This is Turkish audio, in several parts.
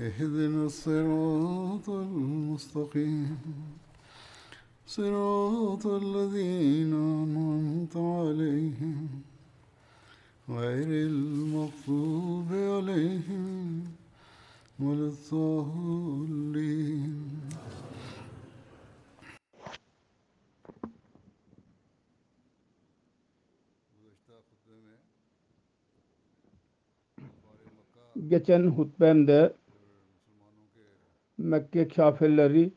اهدنا الصراط المستقيم. صراط الذين أنعمت عليهم غير المغضوب عليهم ولا الضالين. Geçen hutbemde Mekke kafirleri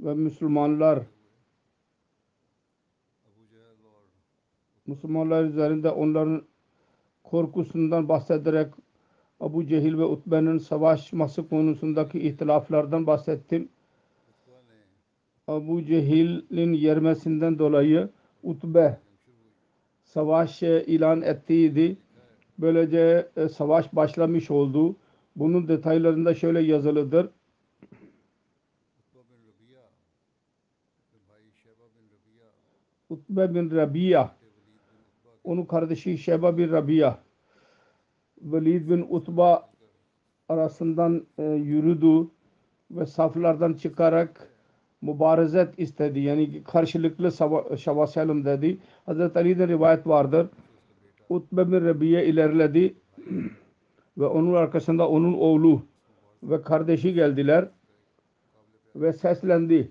ve Müslümanlar Müslümanlar üzerinde onların korkusundan bahsederek Abu Cehil ve Utbe'nin savaşması konusundaki ihtilaflardan bahsettim. Abu Cehil'in yermesinden dolayı Utbe savaş ilan ettiydi. Böylece e, savaş başlamış oldu. Bunun detaylarında şöyle yazılıdır. Utbe bin Rabia onun kardeşi Şeba bin Rabia Velid bin Utba arasından e, yürüdü ve saflardan çıkarak mübarezet istedi. Yani karşılıklı savaşalım dedi. Hazreti Ali'den rivayet vardır. Utbe bin Rabiye ilerledi ve onun arkasında onun oğlu ve kardeşi geldiler ve seslendi.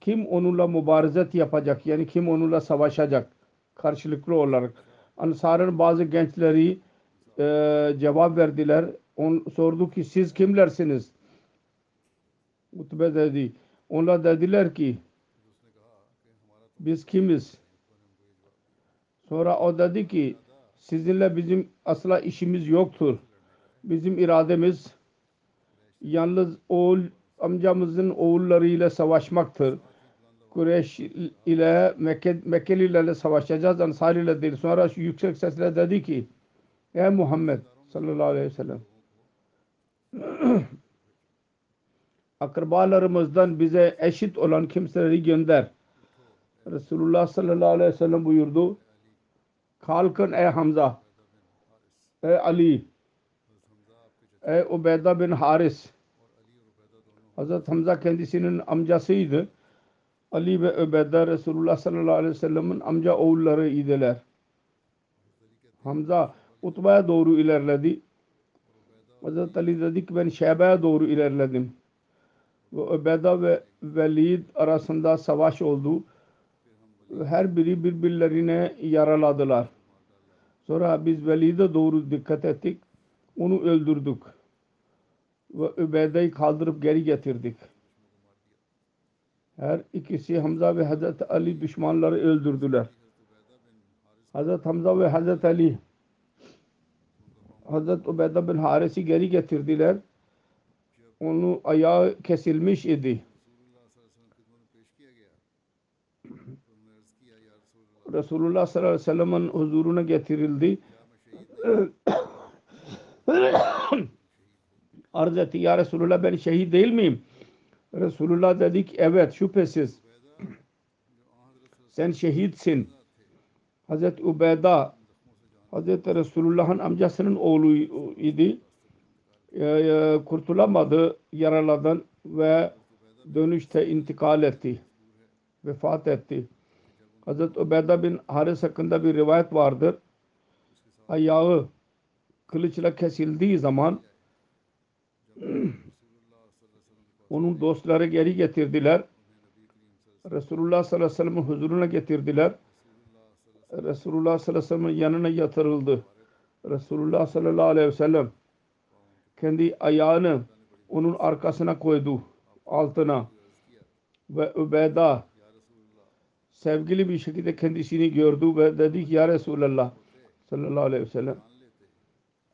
Kim onunla mübarezet yapacak? Yani kim onunla savaşacak? Karşılıklı olarak. Ansar'ın bazı gençleri e, cevap verdiler. On, sordu ki siz kimlersiniz? Utbe dedi. Onlar dediler ki biz kimiz? Sonra o dedi ki sizinle bizim asla işimiz yoktur. Bizim irademiz yalnız oğul amcamızın oğullarıyla savaşmaktır. Kureyş ile Mekke, Mekkelilerle savaşacağız. Ansari ile değil. Sonra yüksek sesle dedi ki Ey Muhammed sallallahu aleyhi ve sellem akrabalarımızdan bize eşit olan kimseleri gönder. Resulullah sallallahu aleyhi ve sellem buyurdu. Kalkın ey Hamza, ey Ali, ey Ubeyda bin Haris. Hazret Hamza kendisinin amcasıydı. Ali ve Ubeyda Resulullah sallallahu aleyhi ve sellem'in amca oğulları idiler. Hamza Utba'ya doğru ilerledi. Hazret Ali dedi ki ben Şebe'ye doğru ilerledim. Ve Ubeyda ve Velid arasında savaş oldu. Her biri birbirlerine yaraladılar. Sonra biz Velid'e doğru dikkat ettik. Onu öldürdük. Ve Übeyde'yi kaldırıp geri getirdik. Her ikisi Hamza ve Hazreti Ali düşmanları öldürdüler. Hazreti Hamza ve Hazreti Ali Hazreti Ubeyde bin Haris'i geri getirdiler. Onu ayağı kesilmiş idi. Resulullah sallallahu aleyhi ve sellem'in huzuruna getirildi. Arz etti ya Resulullah ben şehit değil miyim? Resulullah dedi ki evet şüphesiz sen şehitsin. Hazreti Ubeyda Hazreti Resulullah'ın amcasının oğlu idi. Kurtulamadı yaralardan ve dönüşte intikal etti. Vefat etti. Hazreti Ubeyda bin Haris hakkında bir rivayet vardır. Ayağı kılıçla kesildiği zaman Onun dostları geri getirdiler. Resulullah sallallahu aleyhi ve sellem'in huzuruna getirdiler. Resulullah sallallahu aleyhi ve sellem'in yanına yatırıldı. Resulullah sallallahu aleyhi ve sellem kendi ayağını onun arkasına koydu altına ve Übeyda sevgili bir şekilde kendisini gördü ve dedi ki ya Resulallah sallallahu aleyhi ve sellem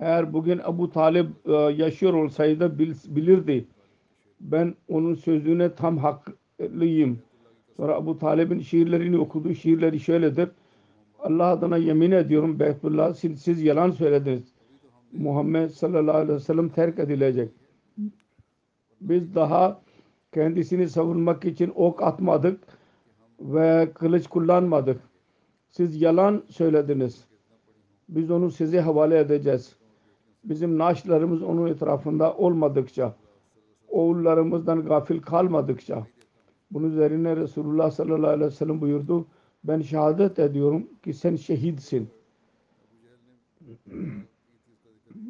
eğer bugün Ebu Talib e, yaşıyor olsaydı bil- bilirdi ben onun sözüne tam haklıyım. Sonra Ebu Talib'in şiirlerini okudu. Şiirleri şöyledir. Allah adına yemin ediyorum Beytullah siz, siz yalan söylediniz. Muhammed sallallahu aleyhi ve sellem terk edilecek. Biz daha kendisini savunmak için ok atmadık ve kılıç kullanmadık. Siz yalan söylediniz. Biz onu size havale edeceğiz. Bizim naşlarımız onun etrafında olmadıkça, oğullarımızdan gafil kalmadıkça. Bunun üzerine Resulullah sallallahu aleyhi ve sellem buyurdu. Ben şehadet ediyorum ki sen şehitsin.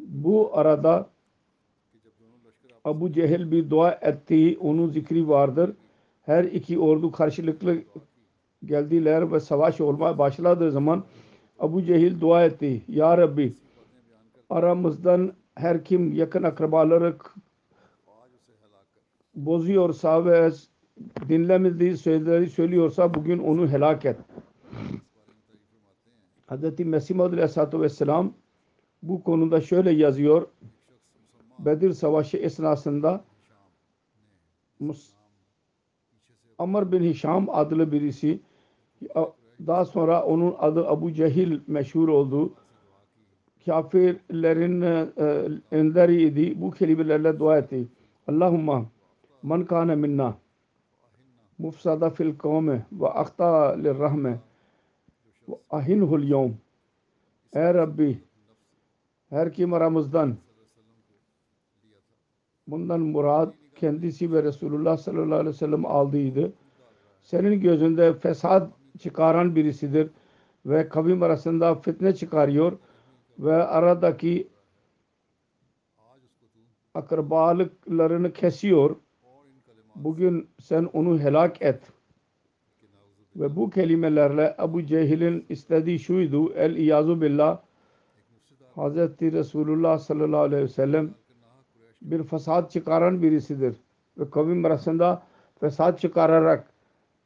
Bu arada Abu Cehil bir dua etti. Onun zikri vardır. Her iki ordu karşılıklı geldiler ve savaş olmaya başladığı zaman Abu Cehil dua etti. Ya Rabbi aramızdan her kim yakın akrabaları bozuyorsa ve dinlemediği sözleri söylüyorsa bugün onu helak et. Hz. Mesih Maud Aleyhisselatü Vesselam bu konuda şöyle yazıyor. Bedir Savaşı esnasında Mus- Amr bin Hişam adlı birisi daha sonra onun adı Abu Cehil meşhur oldu. Kafirlerin e, önderiydi. Bu kelimelerle dua etti. Allahumma man kana minna mufsada fil kavme ve akta lirrahme ve ahinhul yevm Ey Rabbi her kim aramızdan bundan murad kendisi ve Resulullah sallallahu aleyhi ve sellem aldıydı. Senin gözünde fesat çıkaran birisidir ve kavim arasında fitne çıkarıyor ve aradaki akrabalıklarını kesiyor. Bugün sen onu helak et. Ve bu kelimelerle Ebu Cehil'in istediği şuydu. El iyazu billah Hazreti Resulullah sallallahu aleyhi ve sellem bir fesat çıkaran birisidir. Ve kavim arasında fesat çıkararak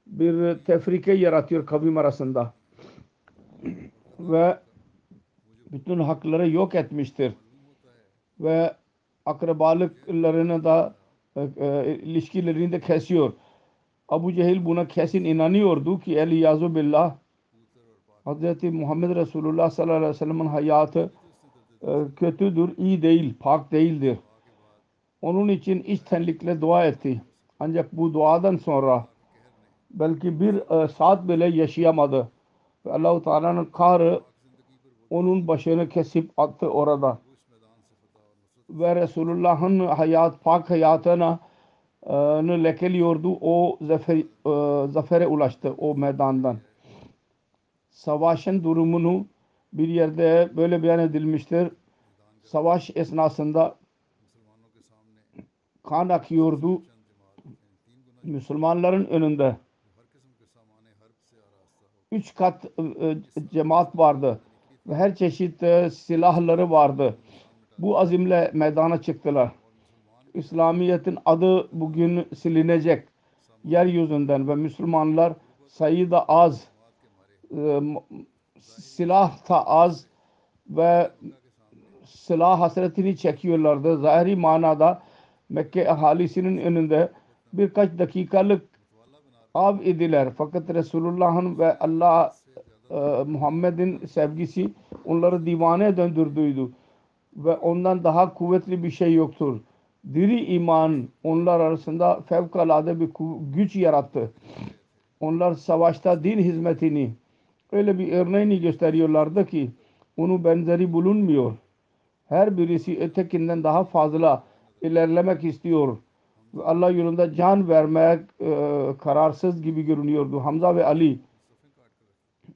bir tefrike yaratıyor kavim arasında. Ve bütün hakları yok etmiştir. Ve akrabalıklarını da e, e, ilişkilerini de kesiyor. Abu Cehil buna kesin inanıyordu ki el yazu billah Hz. Muhammed Resulullah sallallahu aleyhi ve sellem'in hayatı e, kötüdür, iyi değil, pak değildir. Onun için içtenlikle dua etti. Ancak bu duadan sonra belki bir e, saat bile yaşayamadı. Ve Allah-u Teala'nın kahrı onun başını kesip attı orada. Ve Resulullah'ın hayat, pak hayatına e, lekeliyordu. O zafer, e, zafere ulaştı o meydandan. Savaşın durumunu bir yerde böyle beyan edilmiştir. Savaş esnasında kan akıyordu. Müslümanların önünde üç kat e, cemaat vardı ve her çeşit e, silahları vardı. Bu azimle meydana çıktılar. İslamiyet'in adı bugün silinecek yeryüzünden ve Müslümanlar sayıda az, e, silah da az ve silah hasretini çekiyorlardı. Zahiri manada Mekke ahalisinin önünde birkaç dakikalık av ediler. Fakat Resulullah'ın ve Allah e, Muhammed'in sevgisi onları divane döndürdüydü. Ve ondan daha kuvvetli bir şey yoktur. Diri iman onlar arasında fevkalade bir güç yarattı. Onlar savaşta din hizmetini öyle bir örneğini gösteriyorlardı ki onun benzeri bulunmuyor. Her birisi ötekinden daha fazla ilerlemek istiyor. Allah yolunda can vermek e, kararsız gibi görünüyordu. Hamza ve Ali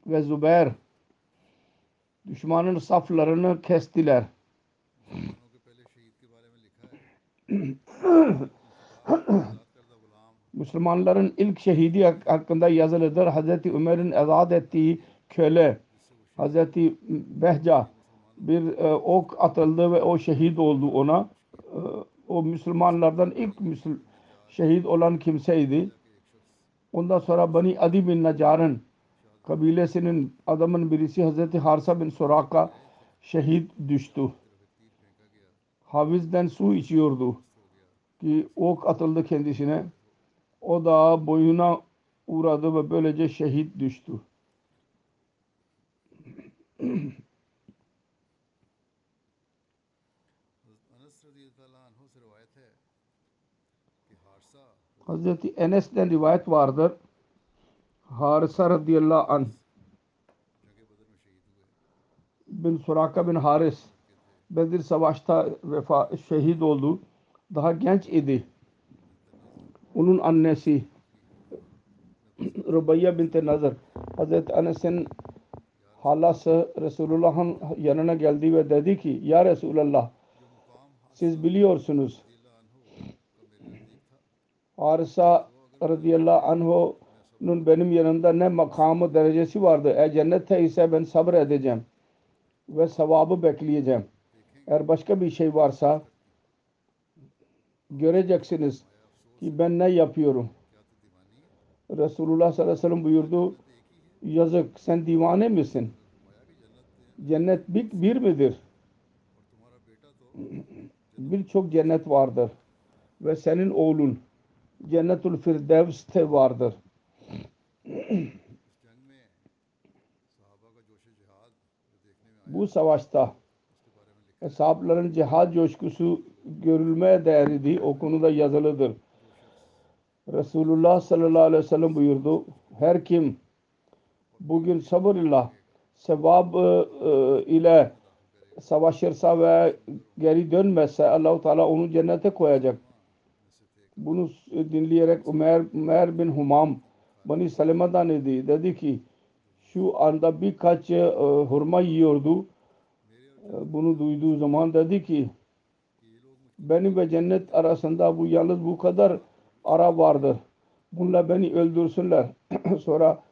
ve Zübeyir düşmanın saflarını kestiler. Müslümanların ilk şehidi hak- hakkında yazılıdır. Hazreti Ömer'in azat ettiği köle Hazreti Behca bir e, ok atıldı ve o şehit oldu ona. E, o Müslümanlardan ilk Müsl şehit olan kimseydi. Ondan sonra Bani Adi bin Nacar'ın kabilesinin adamın birisi Hazreti Harsa bin Suraka şehit düştü. Havizden su içiyordu ki ok atıldı kendisine. O da boyuna uğradı ve böylece şehit düştü. Hazreti Enes'ten rivayet vardır. Harisa radıyallahu anh bin Suraka bin Haris Bedir Savaş'ta vefa, şehit oldu. Daha genç idi. Onun annesi Rubayya binti Nazar Hazreti Enes'in halası Resulullah'ın yanına geldi ve dedi ki Ya Resulallah siz biliyorsunuz Harisa radıyallahu anh'un benim yanımda ne makamı derecesi vardı. Eğer cennette ise ben sabır edeceğim ve sevabı bekleyeceğim. Eğer başka bir şey varsa göreceksiniz ki ben ne yapıyorum. Resulullah sallallahu aleyhi ve sellem buyurdu yazık sen divane misin? Cennet bir, bir midir? Birçok cennet vardır. Ve senin oğlun Cennetül Firdevs'te vardır. Bu savaşta sahabelerin cihad coşkusu görülmeye değerdi. O konuda yazılıdır. Resulullah sallallahu aleyhi ve sellem buyurdu. Her kim bugün sabır ile e, ile savaşırsa ve geri dönmezse Allahu Teala onu cennete koyacak. Bunu dinleyerek Ömer, Ömer bin Humam Bani Salima'dan idi. Dedi ki şu anda birkaç e, hurma yiyordu. E, Bunu duyduğu zaman dedi ki benim ve cennet arasında bu yalnız bu kadar ara vardır. Bununla beni öldürsünler. Sonra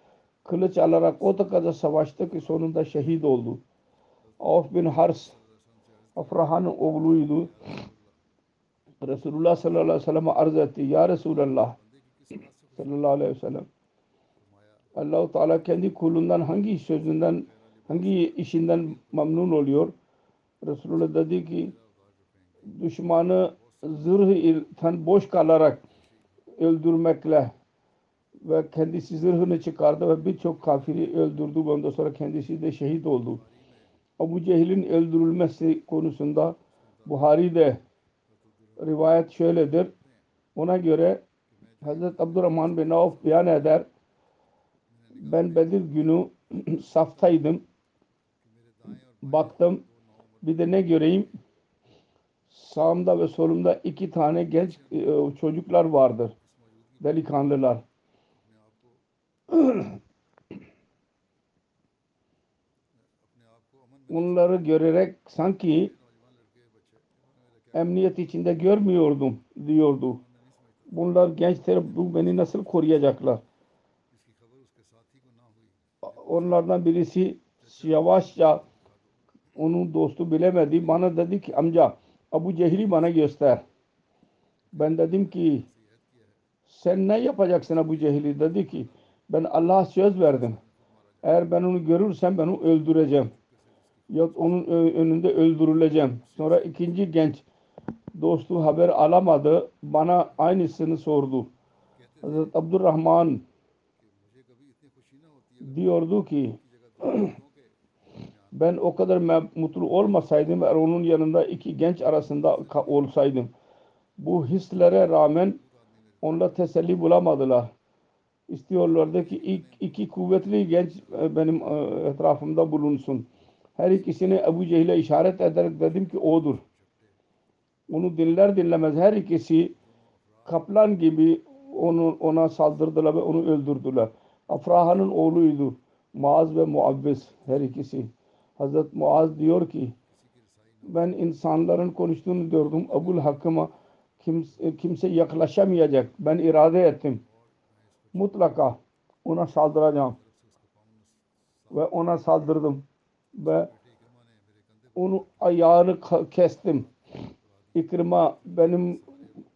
kılıç alarak o da kadar savaştı ki sonunda şehit oldu. Avf bin Hars Afrahan'ın oğluydu. Resulullah sallallahu aleyhi ve sellem'e arz etti. Ya Resulallah sallallahu aleyhi ve sellem Allah-u Teala kendi kulundan hangi sözünden hangi işinden memnun oluyor? Resulullah dedi ki düşmanı zırhı boş kalarak öldürmekle ve kendisi zırhını çıkardı ve birçok kafiri öldürdü. Ondan sonra kendisi de şehit oldu. Abu Cehil'in öldürülmesi konusunda Buhari'de rivayet şöyledir. Ona göre Hazreti Abdurrahman bin Avf beyan eder. Ben Bedir günü saftaydım. Baktım. Bir de ne göreyim? Sağımda ve solumda iki tane genç e, çocuklar vardır. Delikanlılar. Onları görerek sanki emniyet içinde görmüyordum diyordu. Bunlar gençler bu beni nasıl koruyacaklar? Onlardan birisi yavaşça onun dostu bilemedi. Bana dedi ki amca Abu Cehil'i bana göster. Ben dedim ki sen ne yapacaksın Abu Cehil'i? Dedi ki ben Allah'a söz verdim. Eğer ben onu görürsem ben onu öldüreceğim. Ya onun önünde öldürüleceğim. Sonra ikinci genç dostu haber alamadı. Bana aynısını sordu. Hazreti Abdurrahman diyordu ki ben o kadar mutlu olmasaydım eğer onun yanında iki genç arasında olsaydım. Bu hislere rağmen onlar teselli bulamadılar. İstiyorlardı ki ilk iki kuvvetli genç benim etrafımda bulunsun. Her ikisini Ebu Cehil'e işaret ederek dedim ki odur. Onu dinler dinlemez her ikisi kaplan gibi onu, ona saldırdılar ve onu öldürdüler. Afraha'nın oğluydu. Muaz ve Muavviz her ikisi. Hazret Muaz diyor ki ben insanların konuştuğunu gördüm. Abul Hakkım'a kimse, kimse yaklaşamayacak. Ben irade ettim. Mutlaka ona saldıracağım. Ve ona saldırdım. Ve onu ayağını kestim. İkrima benim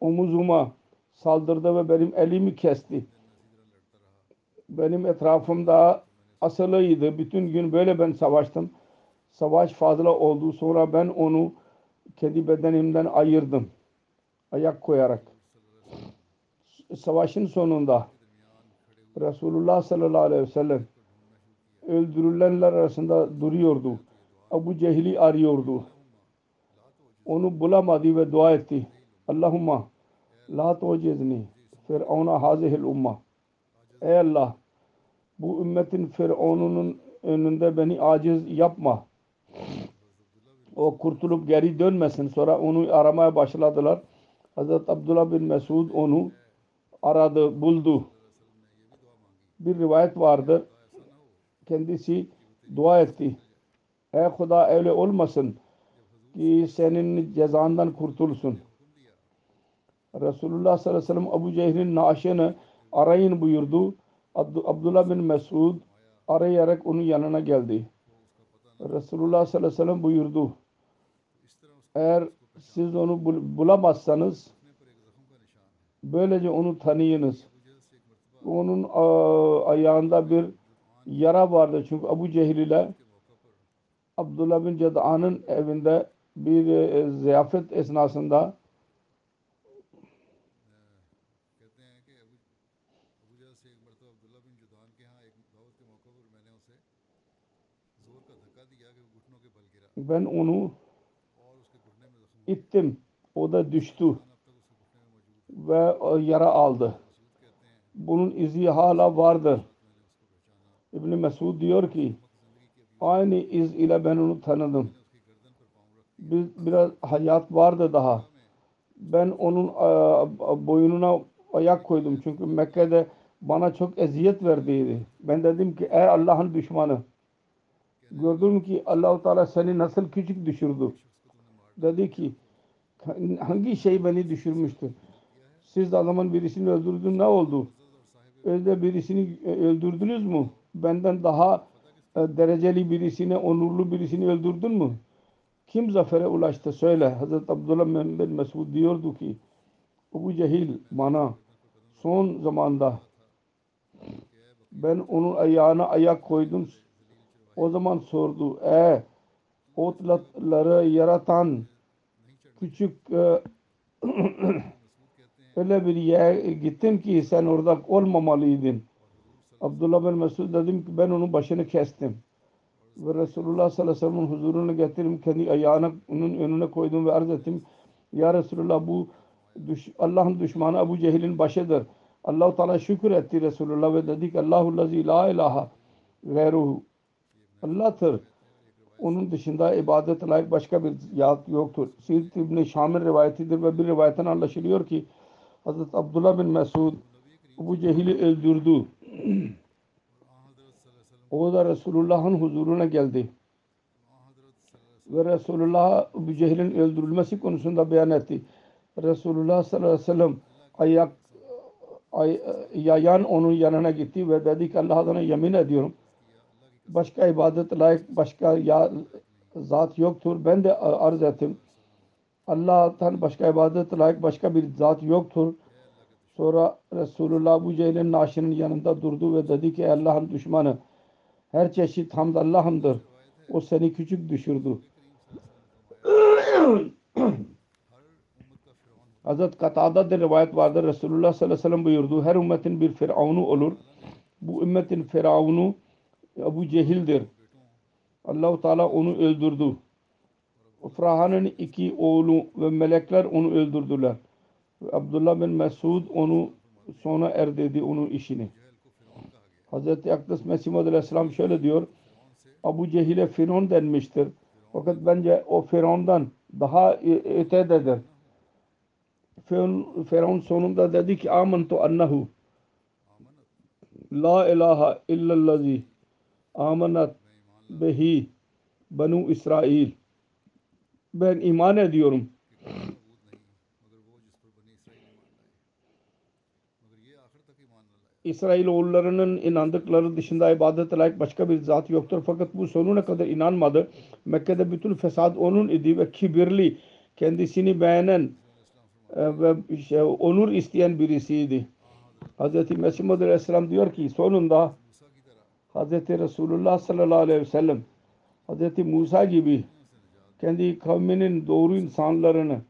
omuzuma saldırdı ve benim elimi kesti. Benim etrafımda asılıydı. Bütün gün böyle ben savaştım. Savaş fazla oldu. Sonra ben onu kendi bedenimden ayırdım. Ayak koyarak. Savaşın sonunda Resulullah sallallahu aleyhi ve sellem öldürülenler arasında duruyordu. Abu Cehil'i arıyordu. Onu bulamadı ve dua etti. Allahumma la tu'cizni firavuna hazihil umma. Ey Allah bu ümmetin firavununun önünde beni aciz yapma. O kurtulup geri dönmesin. Sonra onu aramaya başladılar. Hazreti Abdullah bin Mesud onu aradı, buldu. Bir rivayet vardı. Kendisi dua etti. Ey Huda öyle olmasın ki senin cezandan kurtulsun. Resulullah sallallahu aleyhi ve sellem Abu Cehil'in naaşını arayın buyurdu. Abd- Abdullah bin Mesud arayarak onun yanına geldi. Resulullah sallallahu aleyhi ve sellem buyurdu. Eğer siz onu bul- bulamazsanız böylece onu tanıyınız. Onun ayağında bir yara vardı. Çünkü Abu Cehil ile Abdullah bin Ceda'nın evinde bir e, e, ziyafet esnasında ben onu ittim. O da düştü ve e, yara aldı. Bunun izi hala vardır. İbn Mesud diyor ki aynı iz ile ben onu tanıdım. Bir, biraz hayat vardı daha. Ben onun e, boynuna ayak koydum. Çünkü Mekke'de bana çok eziyet verdiydi. Ben dedim ki ey Allah'ın düşmanı. Gördün ki Allahu Teala seni nasıl küçük düşürdü. Dedi ki hangi şey beni düşürmüştü? Siz de zaman birisini öldürdün ne oldu? Öyle birisini e, öldürdünüz mü? Benden daha e, dereceli birisini, onurlu birisini öldürdün mü? Kim zafere ulaştı? Söyle. Hazreti Abdullah bin Mesud diyordu ki Ebu Cehil bana son zamanda ben onun ayağına ayak koydum. O zaman sordu. E otları yaratan küçük e, öyle bir yere gittim ki sen orada olmamalıydın. Abdullah bin Mesud dedim ki ben onun başını kestim. Ve Resulullah sallallahu aleyhi ve sellem'in huzuruna getirdim. Kendi ayağını onun önüne koydum ve arz ettim. Ya Resulullah bu düş, Allah'ın düşmanı Ebu Cehil'in başıdır. Allah-u Teala şükür etti Resulullah ve dedi ki Allahu lazi la ilahe gayruhu. Allah'tır. Onun dışında ibadet layık başka bir yat yoktur. Sirt İbni Şam'ın rivayetidir ve bir rivayetten anlaşılıyor ki Hazreti Abdullah bin Mesud Ebu Cehil'i öldürdü. o da Resulullah'ın huzuruna geldi. Ve Resulullah Ebu Cehil'in öldürülmesi konusunda beyan etti. Resulullah sallallahu aleyhi ve sellem ayak ay, yayan onun yanına gitti ve dedi ki Allah adına yemin ediyorum başka ibadet layık başka ya, zat yoktur. Ben de arz ettim. Allah'tan başka ibadet layık başka bir zat yoktur. Sonra Resulullah bu Cehil'in naşının yanında durdu ve dedi ki "Ey Allah'ın düşmanı her çeşit hamd Allah'ındır. O seni küçük düşürdü. Hazret Katada'da rivayet vardır. Resulullah sallallahu aleyhi ve sellem buyurdu. Her ümmetin bir firavunu olur. Bu ümmetin firavunu Ebu Cehil'dir. Allahu Teala onu öldürdü. Frahan'ın iki oğlu ve melekler onu öldürdüler. Abdullah bin Mesud onu sona erdirdi onun işini. Hazreti Akdes Mesih Aleyhisselam şöyle diyor. Abu Cehil'e Firavun denmiştir. Fakat bence o Firavun'dan daha ötededir. Firavun, Firavun sonunda dedi ki amantu annahu la ilahe illallazi amanat behi banu İsrail ben iman ediyorum İsrail İsrailoğullarının inandıkları dışında ibadete layık başka bir zat yoktur. Fakat bu sonuna kadar inanmadı. Mekke'de bütün fesat onun idi ve kibirli, kendisini beğenen e, ve şey, onur isteyen birisiydi. Hz. Mesih Madri Aleyhisselam diyor ki sonunda Hz. Resulullah sallallahu aleyhi ve sellem Hz. Musa gibi kendi kavminin doğru insanlarını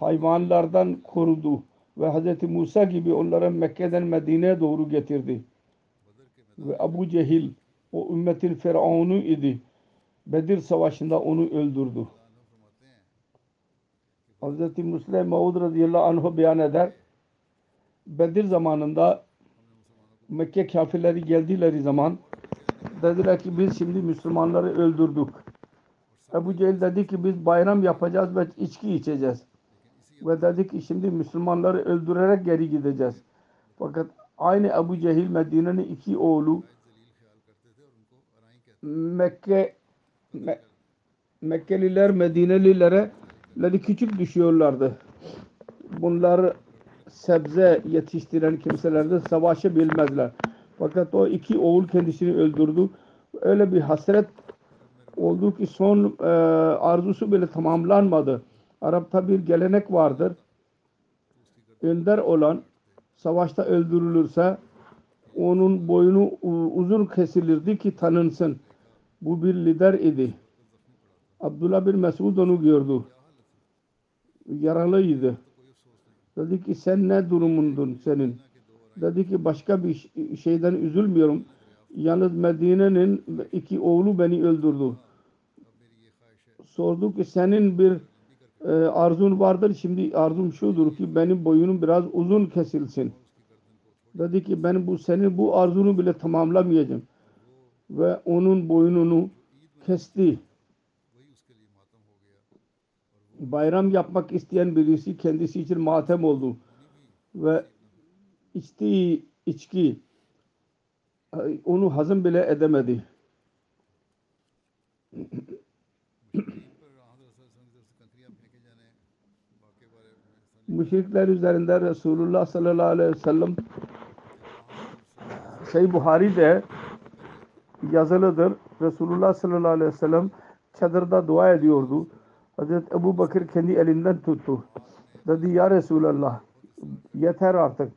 hayvanlardan korudu ve Hz. Musa gibi onları Mekke'den Medine'ye doğru getirdi. Ve Abu Cehil o ümmetin Firavun'u idi. Bedir Savaşı'nda onu öldürdü. Hz. Müslim Maud radıyallahu anh'u beyan eder. Bedir zamanında Mekke kafirleri geldileri zaman dediler ki biz şimdi Müslümanları öldürdük. Ebu Cehil dedi ki biz bayram yapacağız ve içki içeceğiz. Ve dedi ki şimdi Müslümanları öldürerek geri gideceğiz. Fakat aynı Ebu Cehil Medine'nin iki oğlu Mekke Me- Mekkeliler Medinelilere küçük düşüyorlardı. Bunlar sebze yetiştiren kimselerdi. Savaşı bilmezler. Fakat o iki oğul kendisini öldürdü. Öyle bir hasret oldu ki son e, arzusu bile tamamlanmadı. Arap'ta bir gelenek vardır. Önder olan savaşta öldürülürse onun boynu uzun kesilirdi ki tanınsın. Bu bir lider idi. Abdullah bin Mesud onu gördü. Yaralıydı. Dedi ki sen ne durumundun senin? Dedi ki başka bir şeyden üzülmüyorum. Yalnız Medine'nin iki oğlu beni öldürdü. Sordu ki senin bir ee, arzun vardır. Şimdi arzum şudur ki benim boyunum biraz uzun kesilsin. Dedi ki ben bu senin bu arzunu bile tamamlamayacağım. Ve onun boynunu kesti. Bayram yapmak isteyen birisi kendisi için matem oldu. Ve içtiği içki e, onu hazım bile edemedi. Müşrikler üzerinde Resulullah sallallahu aleyhi ve sellem Şey Buhari'de yazılıdır. Resulullah sallallahu aleyhi ve sellem çadırda dua ediyordu. Hazreti Ebu Bakır kendi elinden tuttu. Dedi ya Resulallah yeter artık.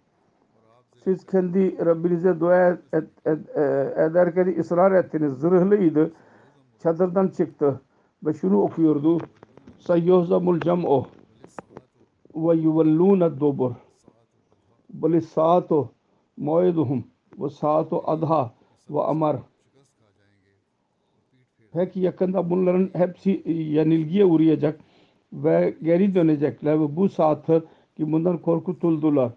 Siz kendi Rabbinize dua et, et, et- e, ederken ısrar ettiniz. Zırhlıydı. Çadırdan çıktı. Ve şunu okuyordu. Sayyohzamul cam'o ve yuvellûne dubur. Bali saatu muiduhum ve saatu adha ve amar. Pek yakında bunların hepsi yenilgiye uğrayacak ve geri dönecekler ve bu saati ki bundan korkutuldular.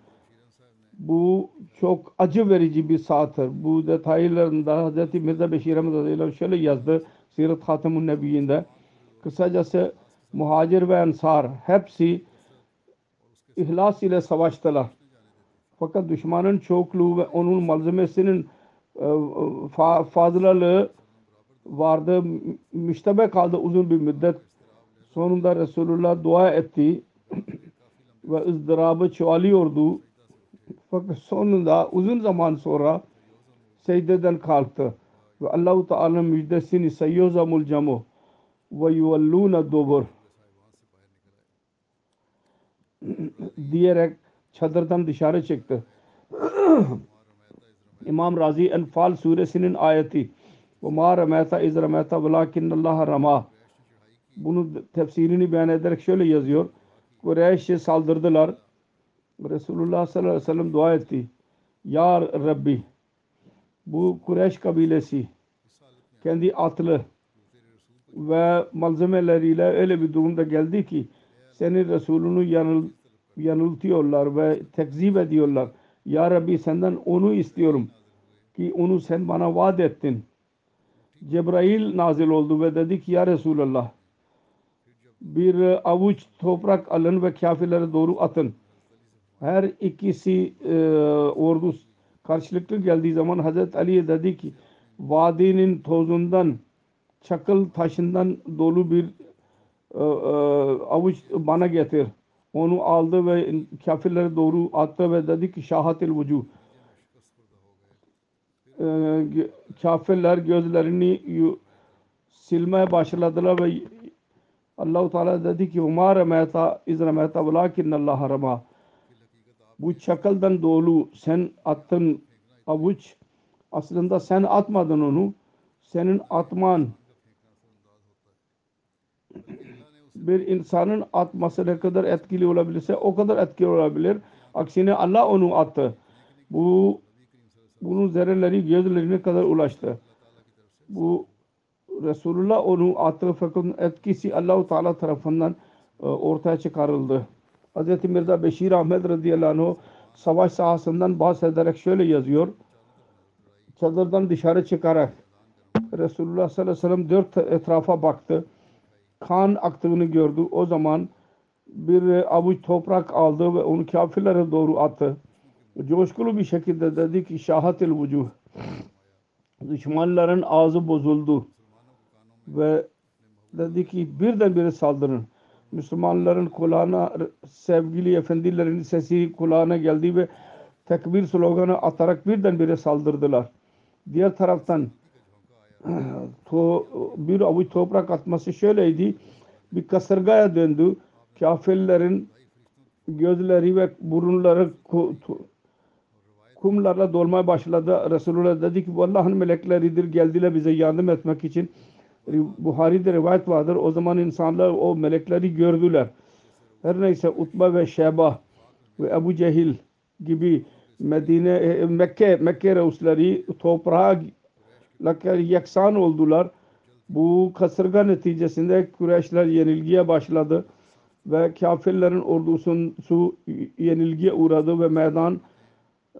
Bu çok acı verici bir saattir. Bu detaylarında Hz. Mirza Beşir Ahmet şöyle yazdı Sirat Hatemun Nebiyyinde. Kısacası muhacir ve ensar hepsi ihlas ile savaştılar. Fakat düşmanın çokluğu ve onun malzemesinin e, fa- fazlalığı vardı. Mü- Müştebe kaldı uzun bir müddet. Sonunda Resulullah dua etti ve ızdırabı çoğalıyordu. Fakat sonunda uzun zaman sonra secdeden kalktı. Ve Allah-u Teala müjdesini seyyozamul camu ve yuvellûne dubur diyerek çadırdan dışarı çıktı. İmam Razi Enfal suresinin ayeti ve ma rameta iz rameta velakinnallah rama bunun tefsirini beyan ederek şöyle yazıyor. Kureyş'e saldırdılar. Resulullah sallallahu aleyhi ve sellem dua etti. Ya Rabbi bu Kureyş kabilesi kendi atlı ve malzemeleriyle öyle bir durumda geldi ki senin Resulünü yanıl, yanıltıyorlar ve tekzip ediyorlar. Ya Rabbi senden onu istiyorum ki onu sen bana vaat ettin. Cebrail nazil oldu ve dedi ki ya Resulallah bir avuç toprak alın ve kafirlere doğru atın. Her ikisi e, ordu karşılıklı geldiği zaman Hazreti Ali dedi ki vadinin tozundan çakıl taşından dolu bir e, e, avuç bana getir. Onu aldı ve kafirlere doğru attı ve dedi ki şahatil vucuh Ee, kafirler gözlerini silmeye başladılar ve Allah-u Teala dedi ki Umar remeta iz remeta velakin Allah rama. Bu çakaldan dolu sen attın avuç. Aslında sen atmadın onu. Senin atman bir insanın atması ne kadar etkili olabilirse o kadar etkili olabilir. Aksine Allah onu attı. Bu bunun zerreleri gözlerine kadar ulaştı. Bu Resulullah onu attı fakat etkisi Allahu Teala tarafından e, ortaya çıkarıldı. Hz. Mirza Beşir Ahmet radıyallahu anh savaş sahasından bahsederek şöyle yazıyor. Çadırdan dışarı çıkarak Resulullah sallallahu aleyhi ve sellem dört etrafa baktı. Kan aktığını gördü. O zaman bir avuç toprak aldı ve onu kafirlere doğru attı. Coşkulu bir şekilde dedi ki şahatil vucuh. Düşmanların ağzı bozuldu. Ve dedi ki birdenbire saldırın. Müslümanların kulağına sevgili efendilerin sesi kulağına geldi ve tekbir sloganı atarak birdenbire saldırdılar. Diğer taraftan to, bir avuç toprak atması şöyleydi. Bir kasırgaya döndü. Kafirlerin gözleri ve burunları kumlarla dolmaya başladı. Resulullah dedi ki bu Allah'ın melekleridir geldiler bize yardım etmek için. Buhari'de rivayet vardır. O zaman insanlar o melekleri gördüler. Her neyse Utba ve Şeba ve Ebu Cehil gibi Medine, e, Mekke, Mekke reusleri toprağa yeksan oldular. Bu kasırga neticesinde Kureyşler yenilgiye başladı ve kafirlerin ordusu yenilgiye uğradı ve meydan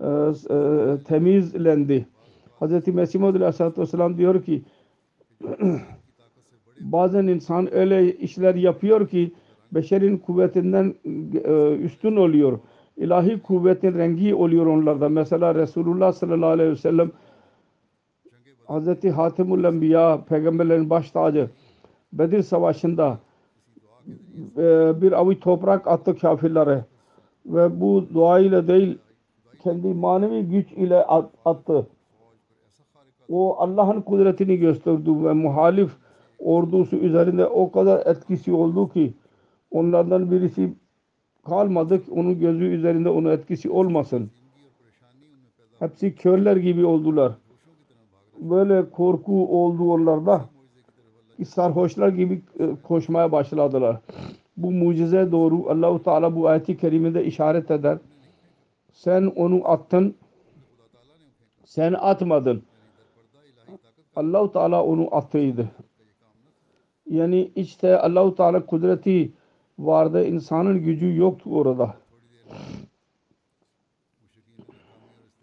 e, e, temizlendi. Hz. Mesih Maud Aleyhisselatü Vesselam diyor ki bazen insan öyle işler yapıyor ki beşerin kuvvetinden e, üstün oluyor. İlahi kuvvetin rengi oluyor onlarda. Mesela Resulullah sallallahu aleyhi ve sellem Hz. Hatimul Enbiya peygamberlerin baş tacı Bedir Savaşı'nda e, bir avuç toprak attı kafirlere ve bu dua ile değil kendi manevi güç ile at- attı. O Allah'ın kudretini gösterdi ve muhalif ordusu üzerinde o kadar etkisi oldu ki onlardan birisi kalmadı ki onun gözü üzerinde onun etkisi olmasın. Hepsi körler gibi oldular. Böyle korku oldu onlarda ki sarhoşlar gibi e, koşmaya başladılar. Bu mucize doğru Allahu Teala bu ayeti kerimede işaret eder. Sen onu attın. Sen atmadın. Allahu Teala onu attıydı. Yani işte Allahu Teala kudreti vardı. insanın gücü yoktu orada.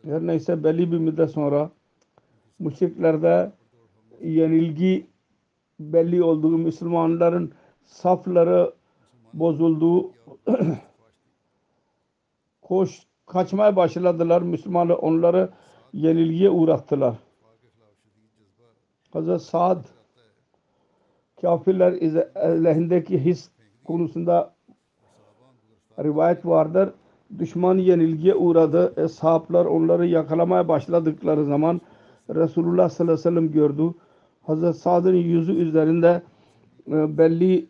Her neyse belli bir müddet sonra müşriklerde yenilgi belli olduğu Müslümanların safları bozuldu. Koş kaçmaya başladılar. Müslümanlar onları yenilgiye uğrattılar. Hazreti Sa'd kafirler lehindeki his konusunda rivayet vardır. Düşman yenilgiye uğradı. Eshablar onları yakalamaya başladıkları zaman Resulullah sallallahu aleyhi ve sellem gördü. Hazreti Sa'd'ın yüzü üzerinde e, belli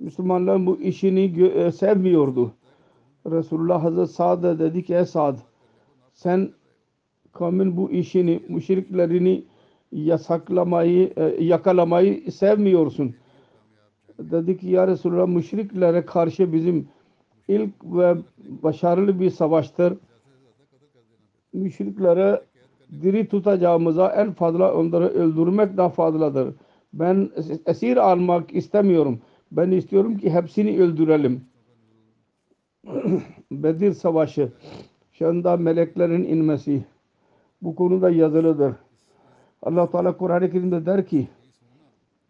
Müslümanlar bu işini e, sevmiyordu. Resulullah Hazreti Sa'd'a dedi ki ey Sa'd sen kavmin bu işini, müşriklerini yasaklamayı, e, yakalamayı sevmiyorsun. Dedi ki ya Resulullah müşriklere karşı bizim ilk ve başarılı bir savaştır. Müşriklere diri tutacağımıza en fazla onları öldürmek daha fazladır. Ben esir almak istemiyorum. Ben istiyorum ki hepsini öldürelim. Bedir Savaşı şu anda meleklerin inmesi bu konuda yazılıdır. Allah Teala Kur'an-ı Kerim'de der ki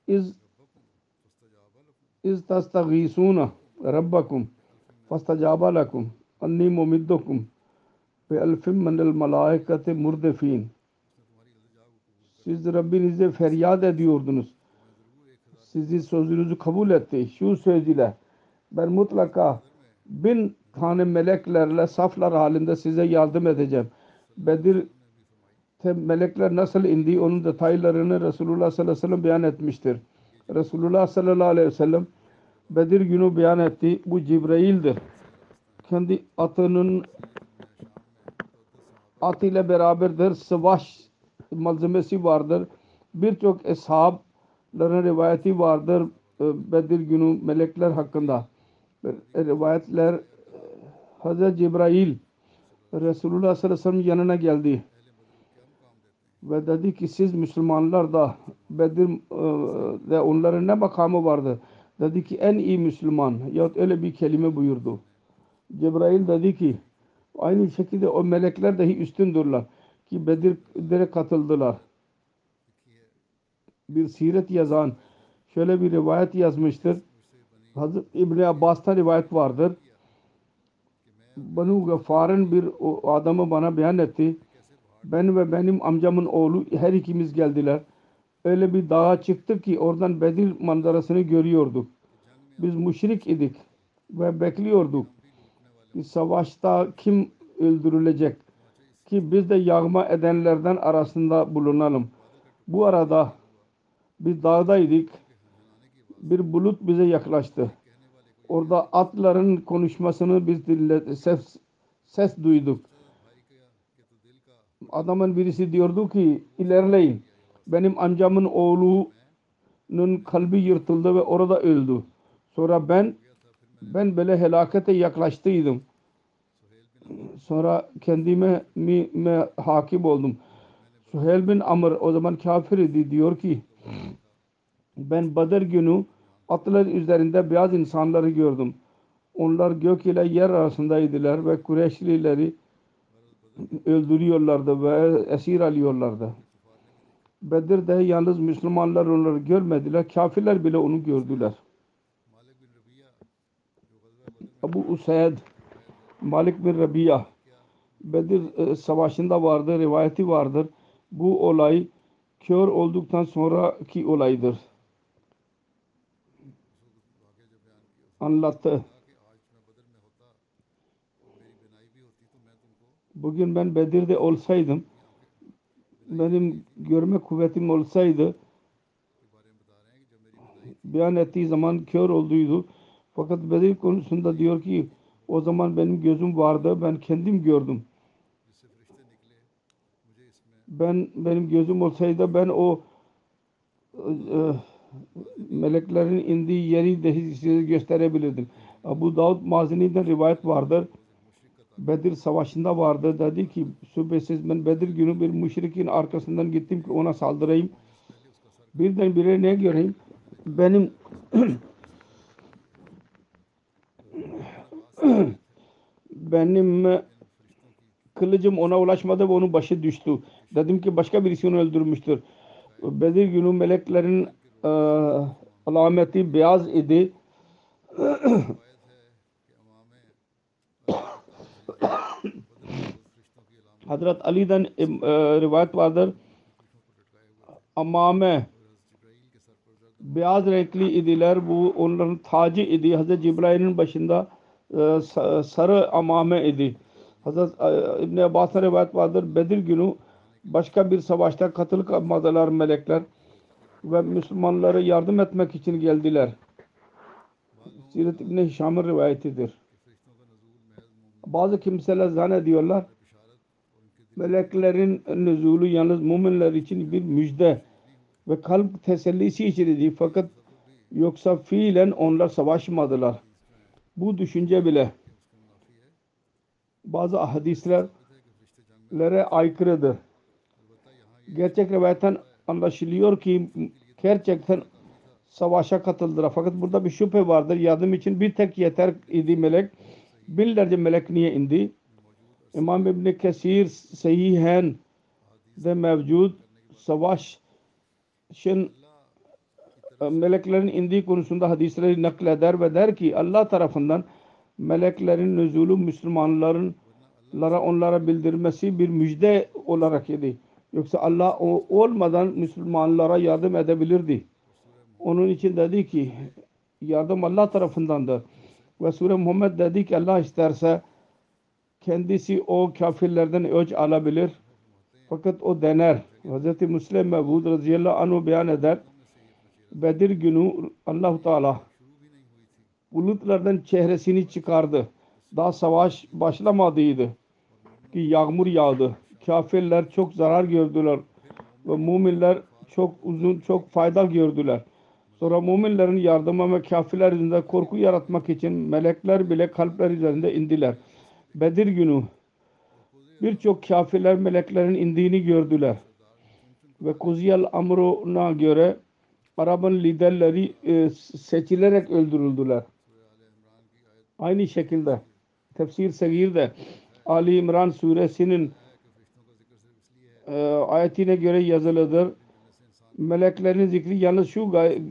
iz iz tastagisuna rabbakum fastacaba lakum anni mumiddukum ve elfim minel malaikati murdefin siz Rabbinize feryat ediyordunuz. Sizin sözünüzü kabul etti. Şu söz ile ben mutlaka bin tane meleklerle saflar halinde size yardım edeceğim. Bedir melekler nasıl indi onun detaylarını Resulullah sallallahu aleyhi ve sellem beyan etmiştir. Resulullah sallallahu aleyhi ve sellem Bedir günü beyan etti. Bu Cibrail'dir. Kendi atının atıyla beraberdir. Savaş malzemesi vardır. Birçok eshabların rivayeti vardır. e, Bedir günü melekler hakkında. E, Rivayetler e, Hazreti Cibrail Resulullah sallallahu aleyhi ve sellem yanına geldi ve dedi ki siz Müslümanlar da Bedir e, de onların ne makamı vardı? Dedi ki en iyi Müslüman yahut öyle bir kelime buyurdu. Cebrail dedi ki aynı şekilde o melekler dahi üstündürler ki Bedir'e katıldılar. Bir siret yazan şöyle bir rivayet yazmıştır. Hazreti İbni Abbas'tan rivayet vardır. Banu Gaffar'ın bir adamı bana beyan etti. Ben ve benim amcamın oğlu her ikimiz geldiler. Öyle bir dağa çıktık ki oradan Bedir manzarasını görüyorduk. Biz müşrik idik ve bekliyorduk savaşta kim öldürülecek ki biz de yağma edenlerden arasında bulunalım. Bu arada biz dağdaydık. Bir bulut bize yaklaştı. Orada atların konuşmasını biz dinle, ses, ses duyduk. Adamın birisi diyordu ki ilerleyin. Benim amcamın oğlunun kalbi yırtıldı ve orada öldü. Sonra ben ben böyle helakete yaklaştıydım. Sonra kendime mi, mi hakim oldum. Suheyl bin Amr o zaman kafir idi diyor ki ben Badr günü atlar üzerinde beyaz insanları gördüm. Onlar gök ile yer arasındaydılar ve Kureyşlileri öldürüyorlardı ve esir alıyorlardı. Bedir'de yalnız Müslümanlar onları görmediler. Kafirler bile onu gördüler. Abu Usaid Malik bin Rabia Bedir e, savaşında vardır, rivayeti vardır. Bu olay kör olduktan sonraki olaydır. Anlattı. Bugün ben Bedir'de olsaydım benim görme kuvvetim olsaydı beyan ettiği zaman kör olduydu. Fakat Bedir konusunda diyor ki o zaman benim gözüm vardı. Ben kendim gördüm. Ben benim gözüm olsaydı ben o e, meleklerin indiği yeri de size gösterebilirdim. Abu Davud Mazini'den rivayet vardır. Bedir savaşında vardı. Dedi ki şüphesiz ben Bedir günü bir müşrikin arkasından gittim ki ona saldırayım. Birdenbire ne göreyim? Benim benim e, kılıcım ona ulaşmadı ve onun başı düştü. Dedim ki başka birisi onu öldürmüştür. Bedir günü meleklerin e, alameti beyaz idi. Hazret Ali'den e, rivayet vardır. Amame beyaz renkli idiler. Bu onların tacı idi. Hazret Cibrail'in başında e, sarı amame idi. Hazret e, İbn Abbas'a rivayet vardır. Bedir günü başka bir savaşta katılmadılar melekler ve Müslümanlara yardım etmek için geldiler. Siret İbn Hişam'ın rivayetidir. Bazı kimseler zannediyorlar meleklerin nüzulu yalnız müminler için bir müjde ve kalp tesellisi içindir. Fakat yoksa fiilen onlar savaşmadılar. Bu düşünce bile bazı hadislere aykırıdır. Gerçek rivayetten anlaşılıyor ki gerçekten savaşa katıldılar. Fakat burada bir şüphe vardır. Yardım için bir tek yeter idi melek. Binlerce melek niye indi? İmam İbn Kesir Sehihen de mevcut savaşın meleklerin indiği konusunda hadisleri nakleder ve der ki Allah tarafından meleklerin nüzulu Müslümanların onlara bildirmesi bir müjde olarak idi. Yoksa Allah o olmadan Müslümanlara yardım edebilirdi. Onun için dedi ki yardım Allah tarafındandır. Ve Sure Muhammed dedi ki Allah isterse kendisi o kafirlerden öç alabilir. Fakat o dener. Hz. Müslim Mevud radıyallahu anhu beyan eder. Bedir günü allah Teala bulutlardan çehresini çıkardı. Daha savaş başlamadıydı ki yağmur yağdı. Kafirler çok zarar gördüler ve müminler çok uzun çok fayda gördüler. Sonra müminlerin yardımı ve kafirler üzerinde korku yaratmak için melekler bile kalpler üzerinde indiler. Bedir günü birçok kafirler meleklerin indiğini gördüler. Ve Kuziyal Amru'na göre Arap'ın liderleri e, seçilerek öldürüldüler. Aynı şekilde Tefsir Sagir'de Ali İmran suresinin e, ayetine göre yazılıdır. Meleklerin zikri yalnız şu gaye,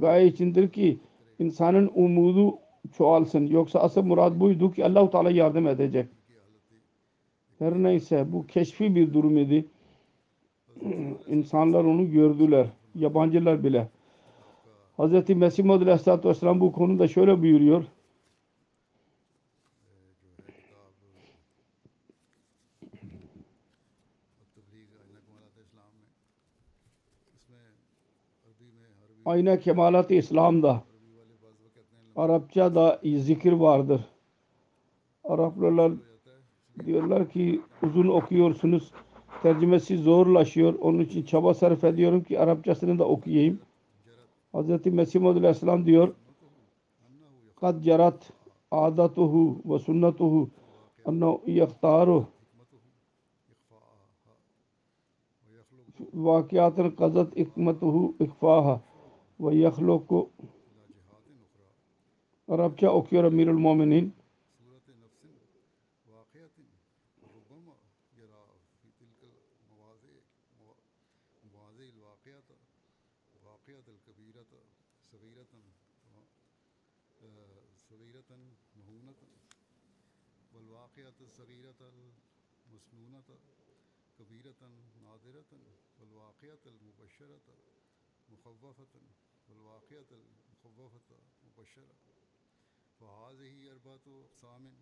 gaye içindir ki insanın umudu çoğalsın. Yoksa asıl murad buydu ki Allah-u Teala yardım edecek. Her neyse bu keşfi bir durum idi. İnsanlar onu gördüler yabancılar bile. Hz. Mesih Maud Aleyhisselatü Vesselam bu konuda şöyle buyuruyor. Ayna kemalat İslam'da Arapça'da zikir vardır. Araplar diyorlar ki uzun okuyorsunuz Tercümesi zorlaşıyor. Onun için çaba sarf ediyorum ki Arapçasını da okuyayım. Hz. Mesih Muhammed Aleyhisselam diyor kad cerat adatuhu ve sunnatuhu ennehu yaktaru vakiatın kazat ikmetuhu ikfaha ve yahluku Arapça okuyor Emirül Muminin. صغیرت المصنونت کبیرت نادرت الواقعت المبشرت مخوفت الواقعت المخوفت مبشرہ فحاظ ہی اربات و اقسامن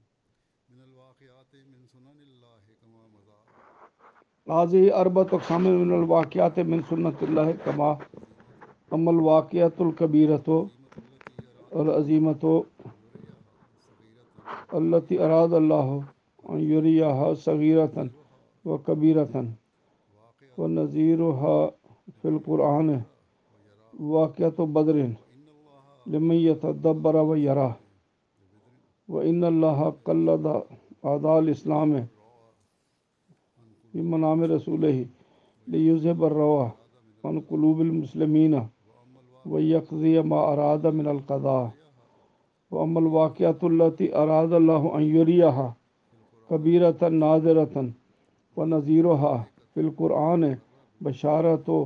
من الواقعات من سنن اللہ کما مزا حاضی اربت اقسام من الواقعات من سنت اللہ کما ام الواقعت القبیرت العظیمت التي اراد اللہ ان یریہا صغیرتن و کبیرتن و نظیرہا فی القرآن واقعت و بدرن لمیت دبر و یرا و ان اللہ قلد اعدال اسلام منام رسولہی ہی لیز بروا من قلوب المسلمین و یقضی ما اراد من القضاء. و ام اللہ تی اراد اللہ ان یریہا کبیرتاً ناظرتاً و نظیر و ہا بالقرآن بشارت و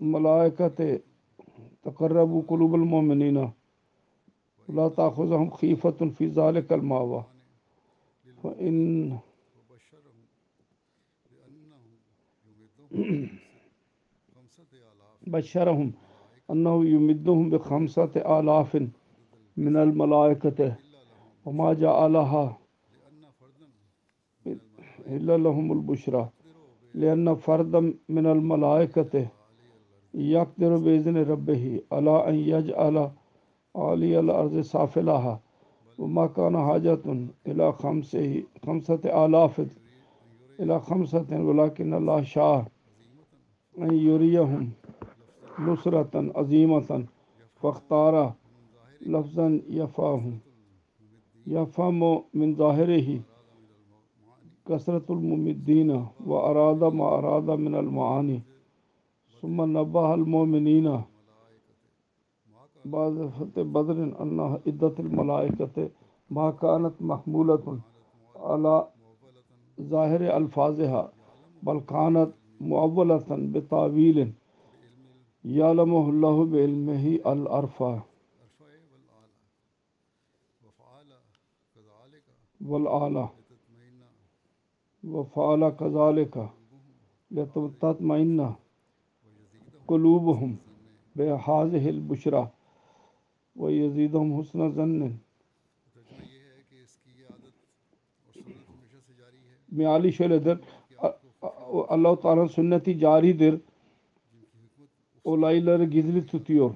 ملائکت، تقرب قلوب المومنین لا تاخذهم خیفة فی ذلك الماوى فإن بشرهم أنه يمدهم بخمسة آلاف من الملائكة وما جعلها لهم البشرى لأن فردا من الملائكة يقدر بإذن ربه على أن يجعل عالي الأرض سافلها وما كان حاجة إلى خمسة خمسة آلاف إلى خمسة ولكن الله شاء أن يريهم نصرة عظيمة فاختار لفظا يفاهم يفهم من ظاهره کثرت المدین و ارادہ ما ارادہ من المعانی ثم نبہ المومنین بعض فتح بدر ان عدت الملائکت ما کانت محمولت على ظاہر الفاظها بل کانت معولتا بتاویل یعلمہ اللہ بعلمہ العرفہ والعالہ ve faala kazalika letabtat mainna kulubuhum ve hazihil buşra ve yezidhum husna zannin meali şöyledir. Allah-u Teala'nın sünneti caridir. Olayları gizli tutuyor.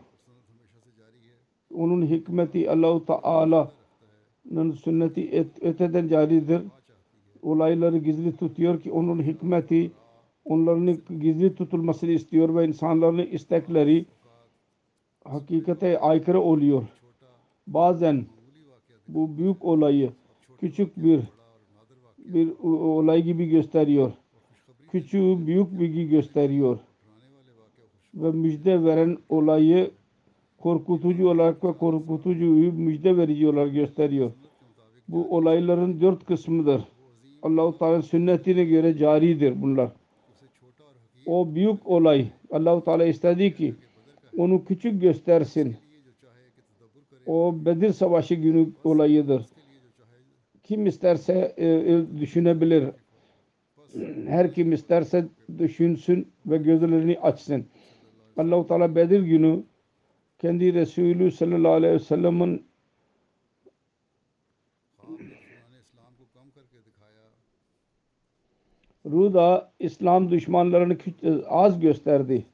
Onun hikmeti Allah-u Teala'nın sünneti öteden et, caridir. Olayları gizli tutuyor ki onun hikmeti onların gizli tutulmasını istiyor ve insanların istekleri hakikate aykırı oluyor. Bazen bu büyük olayı küçük bir bir olay gibi gösteriyor. Küçüğü büyük bir gösteriyor. Ve müjde veren olayı korkutucu olarak ve korkutucuyu müjde verici olarak gösteriyor. Bu olayların dört kısmıdır. Allah-u Teala sünnetine göre caridir bunlar. O büyük olay Allah-u Teala istedi ki onu küçük göstersin. O Bedir Savaşı günü olayıdır. Kim isterse e, e, düşünebilir. Her kim isterse düşünsün ve gözlerini açsın. Allah-u Teala Bedir günü kendi Resulü sallallahu aleyhi ve sellem'in Ruh da İslam düşmanlarını e, az gösterdi.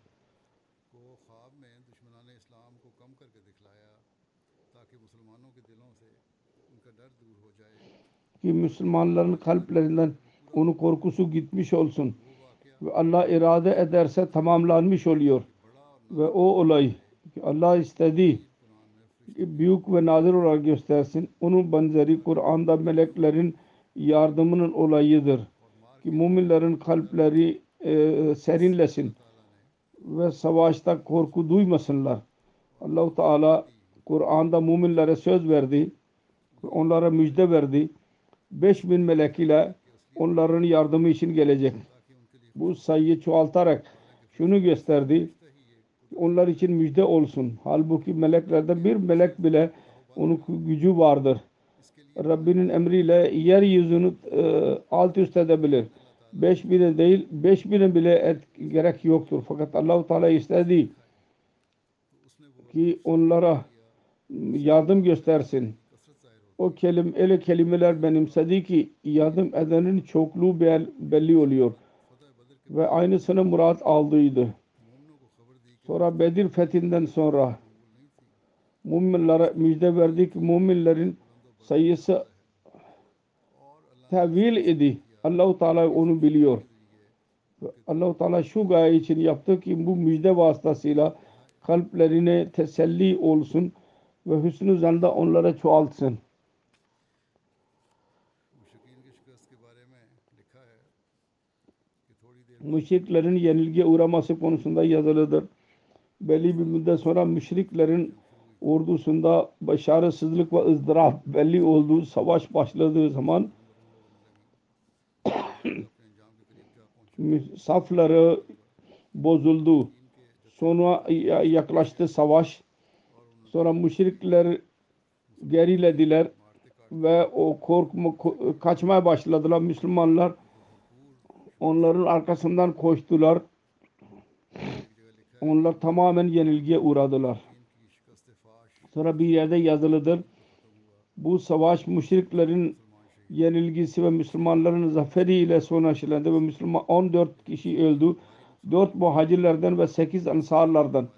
Ki Müslümanların kalplerinden onun korkusu gitmiş olsun. Ve Allah irade ederse tamamlanmış oluyor. Ve o olay Allah istediği büyük ve nadir olarak göstersin. Onun benzeri Kur'an'da meleklerin yardımının olayıdır. Ki müminlerin kalpleri e, serinlesin ve savaşta korku duymasınlar. Allahu Teala Kur'an'da müminlere söz verdi. Onlara müjde verdi. 5000 melek ile onların yardımı için gelecek. Bu sayıyı çoğaltarak şunu gösterdi. Onlar için müjde olsun. Halbuki meleklerden bir melek bile onun gücü vardır. Rabbinin emriyle yeryüzünü e, alt üst edebilir. 5000'e değil 5000'e bile et, gerek yoktur. Fakat Allah-u Teala istedi ki onlara yardım göstersin. O kelim, öyle kelimeler benimsedi ki yardım edenin çokluğu bel- belli oluyor. Ve aynısını murat aldıydı. Sonra Bedir fethinden sonra müminlere müjde verdi ki müminlerin sayısı tevil idi. Allahu Teala onu biliyor. Allahu Teala şu gaye için yaptı ki bu müjde vasıtasıyla kalplerine teselli olsun ve hüsnü zanda onlara çoğaltsın. Müşriklerin yenilgiye uğraması konusunda yazılıdır. Belli bir müddet sonra müşriklerin ordusunda başarısızlık ve ızdırap belli olduğu savaş başladığı zaman safları bozuldu. Sonra ya- yaklaştı savaş. Sonra müşrikler gerilediler ve o korkma ko- kaçmaya başladılar Müslümanlar. Onların arkasından koştular. Onlar tamamen yenilgiye uğradılar. Sonra bir yerde yazılıdır. Bu savaş müşriklerin yenilgisi ve Müslümanların zaferiyle sonuçlandı ve Müslüman 14 kişi öldü. 4 muhacirlerden ve 8 ansarlardan.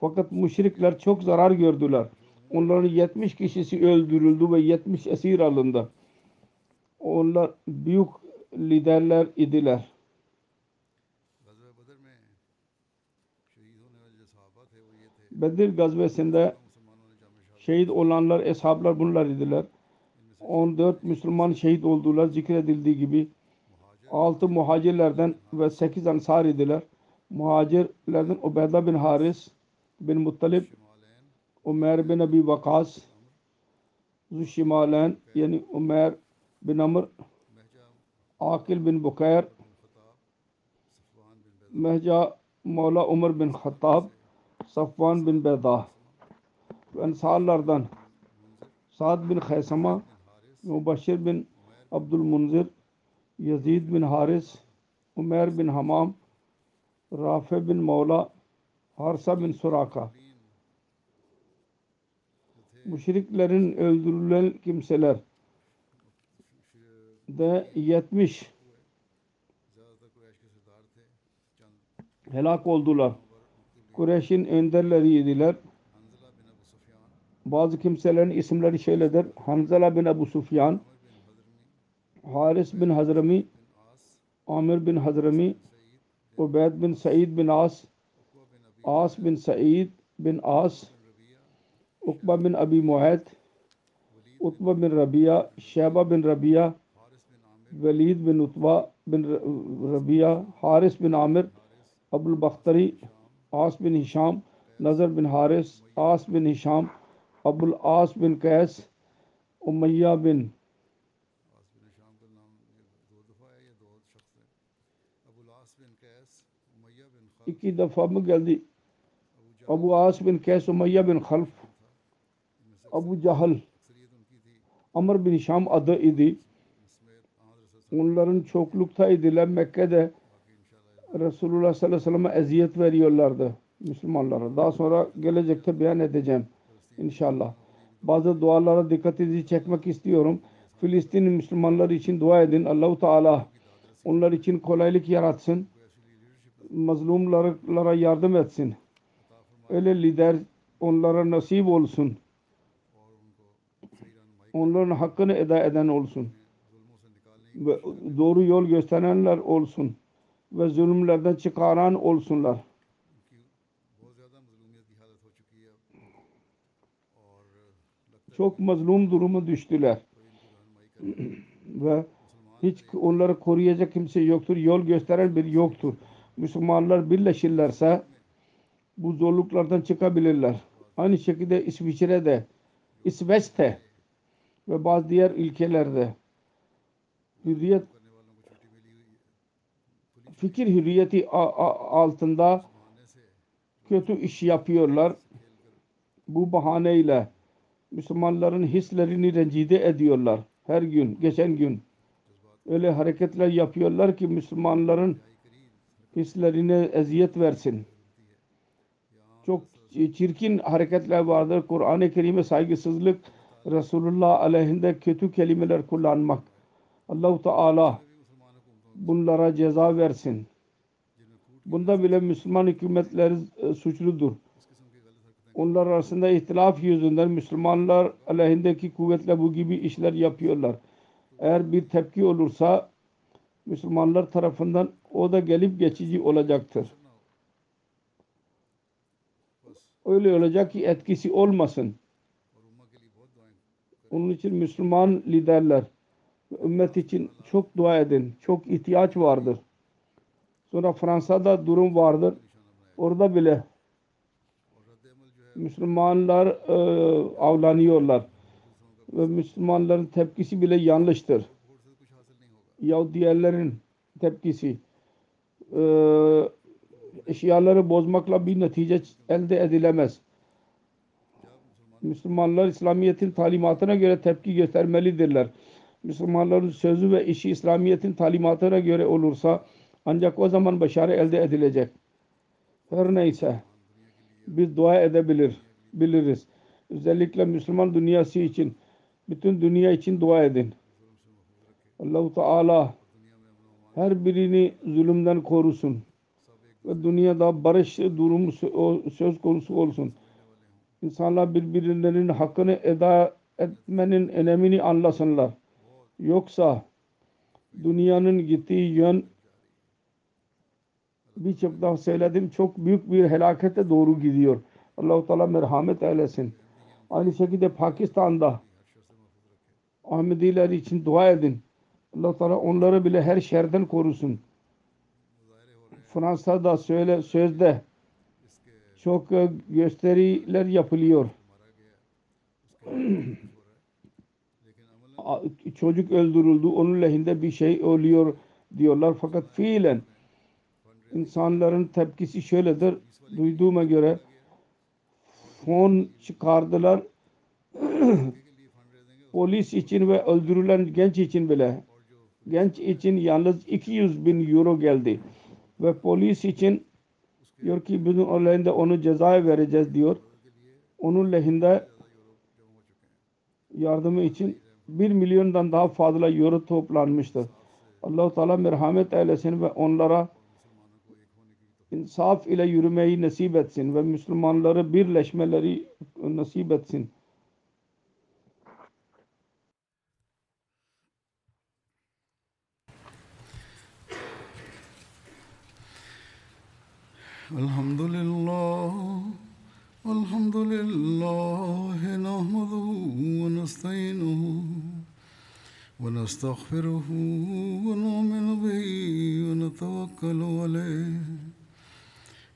Fakat müşrikler çok zarar gördüler. Onların 70 kişisi öldürüldü ve 70 esir alındı. Onlar büyük liderler idiler. Bedir gazvesinde şehit olanlar, eshablar bunlar idiler. 14 Müslüman şehit oldular zikredildiği gibi. 6 muhacirlerden ve 8 ansar idiler. Muhacirlerden Ubeyda bin Haris bin Muttalib, Ömer bin Abi Vakas, Züşimalen yani Ömer bin Amr, Akil bin Bukayr, Mehca Mevla Umar bin Hattab, Safvan bin Beda. Ensarlardan Saad bin Haysama, Mubaşir bin Abdülmunzir, Yazid bin Haris, Umer bin Hamam, Rafe bin Mevla, Harsa bin Suraka. Müşriklerin öldürülen kimseler de 70 helak oldular. Kureyş'in önderleriydiler. بعض اسمل شیل حنزلہ بن ابو سفیان حارث بن حضر عامر بن حضر عبید بن سعید بن آس آس بن سعید بن آس اتبا بن ابی معاہد اتبا بن ربیعہ شیبہ بن ربیعہ ولید بن اتبا بن ربیعہ حارث بن عامر ابوالبختری آس بن اشام نظر بن حارث آس بن اشام Abul As bin Kays, Umayya bin iki defa mı geldi? Abu As bin Kays, Umayya bin Khalf, Abu Cahal, Amr bin Şam adı idi. Onların çoklukta çokluktaydılar Mekke'de. Resulullah sallallahu aleyhi ve sellem'e eziyet veriyorlardı Müslümanlara. Daha sonra gelecekte beyan edeceğim. İnşallah. Bazı dualara dikkatinizi çekmek istiyorum. Filistin Müslümanları için dua edin. Allahu Teala onlar için kolaylık yaratsın. Mazlumlara yardım etsin. Öyle lider onlara nasip olsun. Onların hakkını eda eden olsun. Ve doğru yol gösterenler olsun. Ve zulümlerden çıkaran olsunlar. çok mazlum durumu düştüler. Ve hiç onları koruyacak kimse yoktur. Yol gösteren bir yoktur. Müslümanlar birleşirlerse bu zorluklardan çıkabilirler. Aynı şekilde İsviçre'de, İsveç'te ve bazı diğer ülkelerde hürriyet fikir hürriyeti altında kötü iş yapıyorlar. Bu bahaneyle Müslümanların hislerini rencide ediyorlar. Her gün, geçen gün öyle hareketler yapıyorlar ki Müslümanların hislerine eziyet versin. Çok çirkin hareketler vardır. Kur'an-ı Kerim'e saygısızlık, Resulullah aleyhinde kötü kelimeler kullanmak. Allahu Teala bunlara ceza versin. Bunda bile Müslüman hükümetleri e, suçludur. Onlar arasında ihtilaf yüzünden Müslümanlar aleyhindeki kuvvetle bu gibi işler yapıyorlar. Eğer bir tepki olursa Müslümanlar tarafından o da gelip geçici olacaktır. Öyle olacak ki etkisi olmasın. Onun için Müslüman liderler ümmet için çok dua edin. Çok ihtiyaç vardır. Sonra Fransa'da durum vardır. Orada bile Müslümanlar e, avlanıyorlar. Ve Müslümanların tepkisi bile yanlıştır. Yahut diğerlerin tepkisi e, eşyaları bozmakla bir netice elde edilemez. Müslümanlar İslamiyet'in talimatına göre tepki göstermelidirler. Müslümanların sözü ve işi İslamiyet'in talimatına göre olursa ancak o zaman başarı elde edilecek. Her neyse biz dua edebilir, biliriz. Özellikle Müslüman dünyası için, bütün dünya için dua edin. Allahu Teala her birini zulümden korusun ve dünyada barış durumu sö- söz konusu olsun. İnsanlar birbirlerinin hakkını eda etmenin önemini anlasınlar. Yoksa dünyanın gittiği yön birçok daha söyledim çok büyük bir helakete doğru gidiyor. Allah-u Teala merhamet eylesin. Aynı şekilde Pakistan'da Ahmediler için dua edin. Allah Teala onları bile her şerden korusun. Fransa'da söyle sözde çok e, gösteriler yapılıyor. Çocuk öldürüldü, onun lehinde bir şey oluyor diyorlar. Fakat fiilen insanların tepkisi şöyledir. Duyduğuma göre fon çıkardılar polis için ve öldürülen genç için bile genç için yalnız 200 bin euro geldi ve polis için diyor ki bizim lehinde onu cezaya vereceğiz diyor onun lehinde yardımı için 1 milyondan daha fazla euro toplanmıştır. Allah-u Teala merhamet eylesin ve onlara insaf ile yürümeyi nasip etsin ve Müslümanları birleşmeleri nasip etsin. الحمد لله الحمد لله نحمده ونستعينه ونستغفره ونؤمن به ونتوكل عليه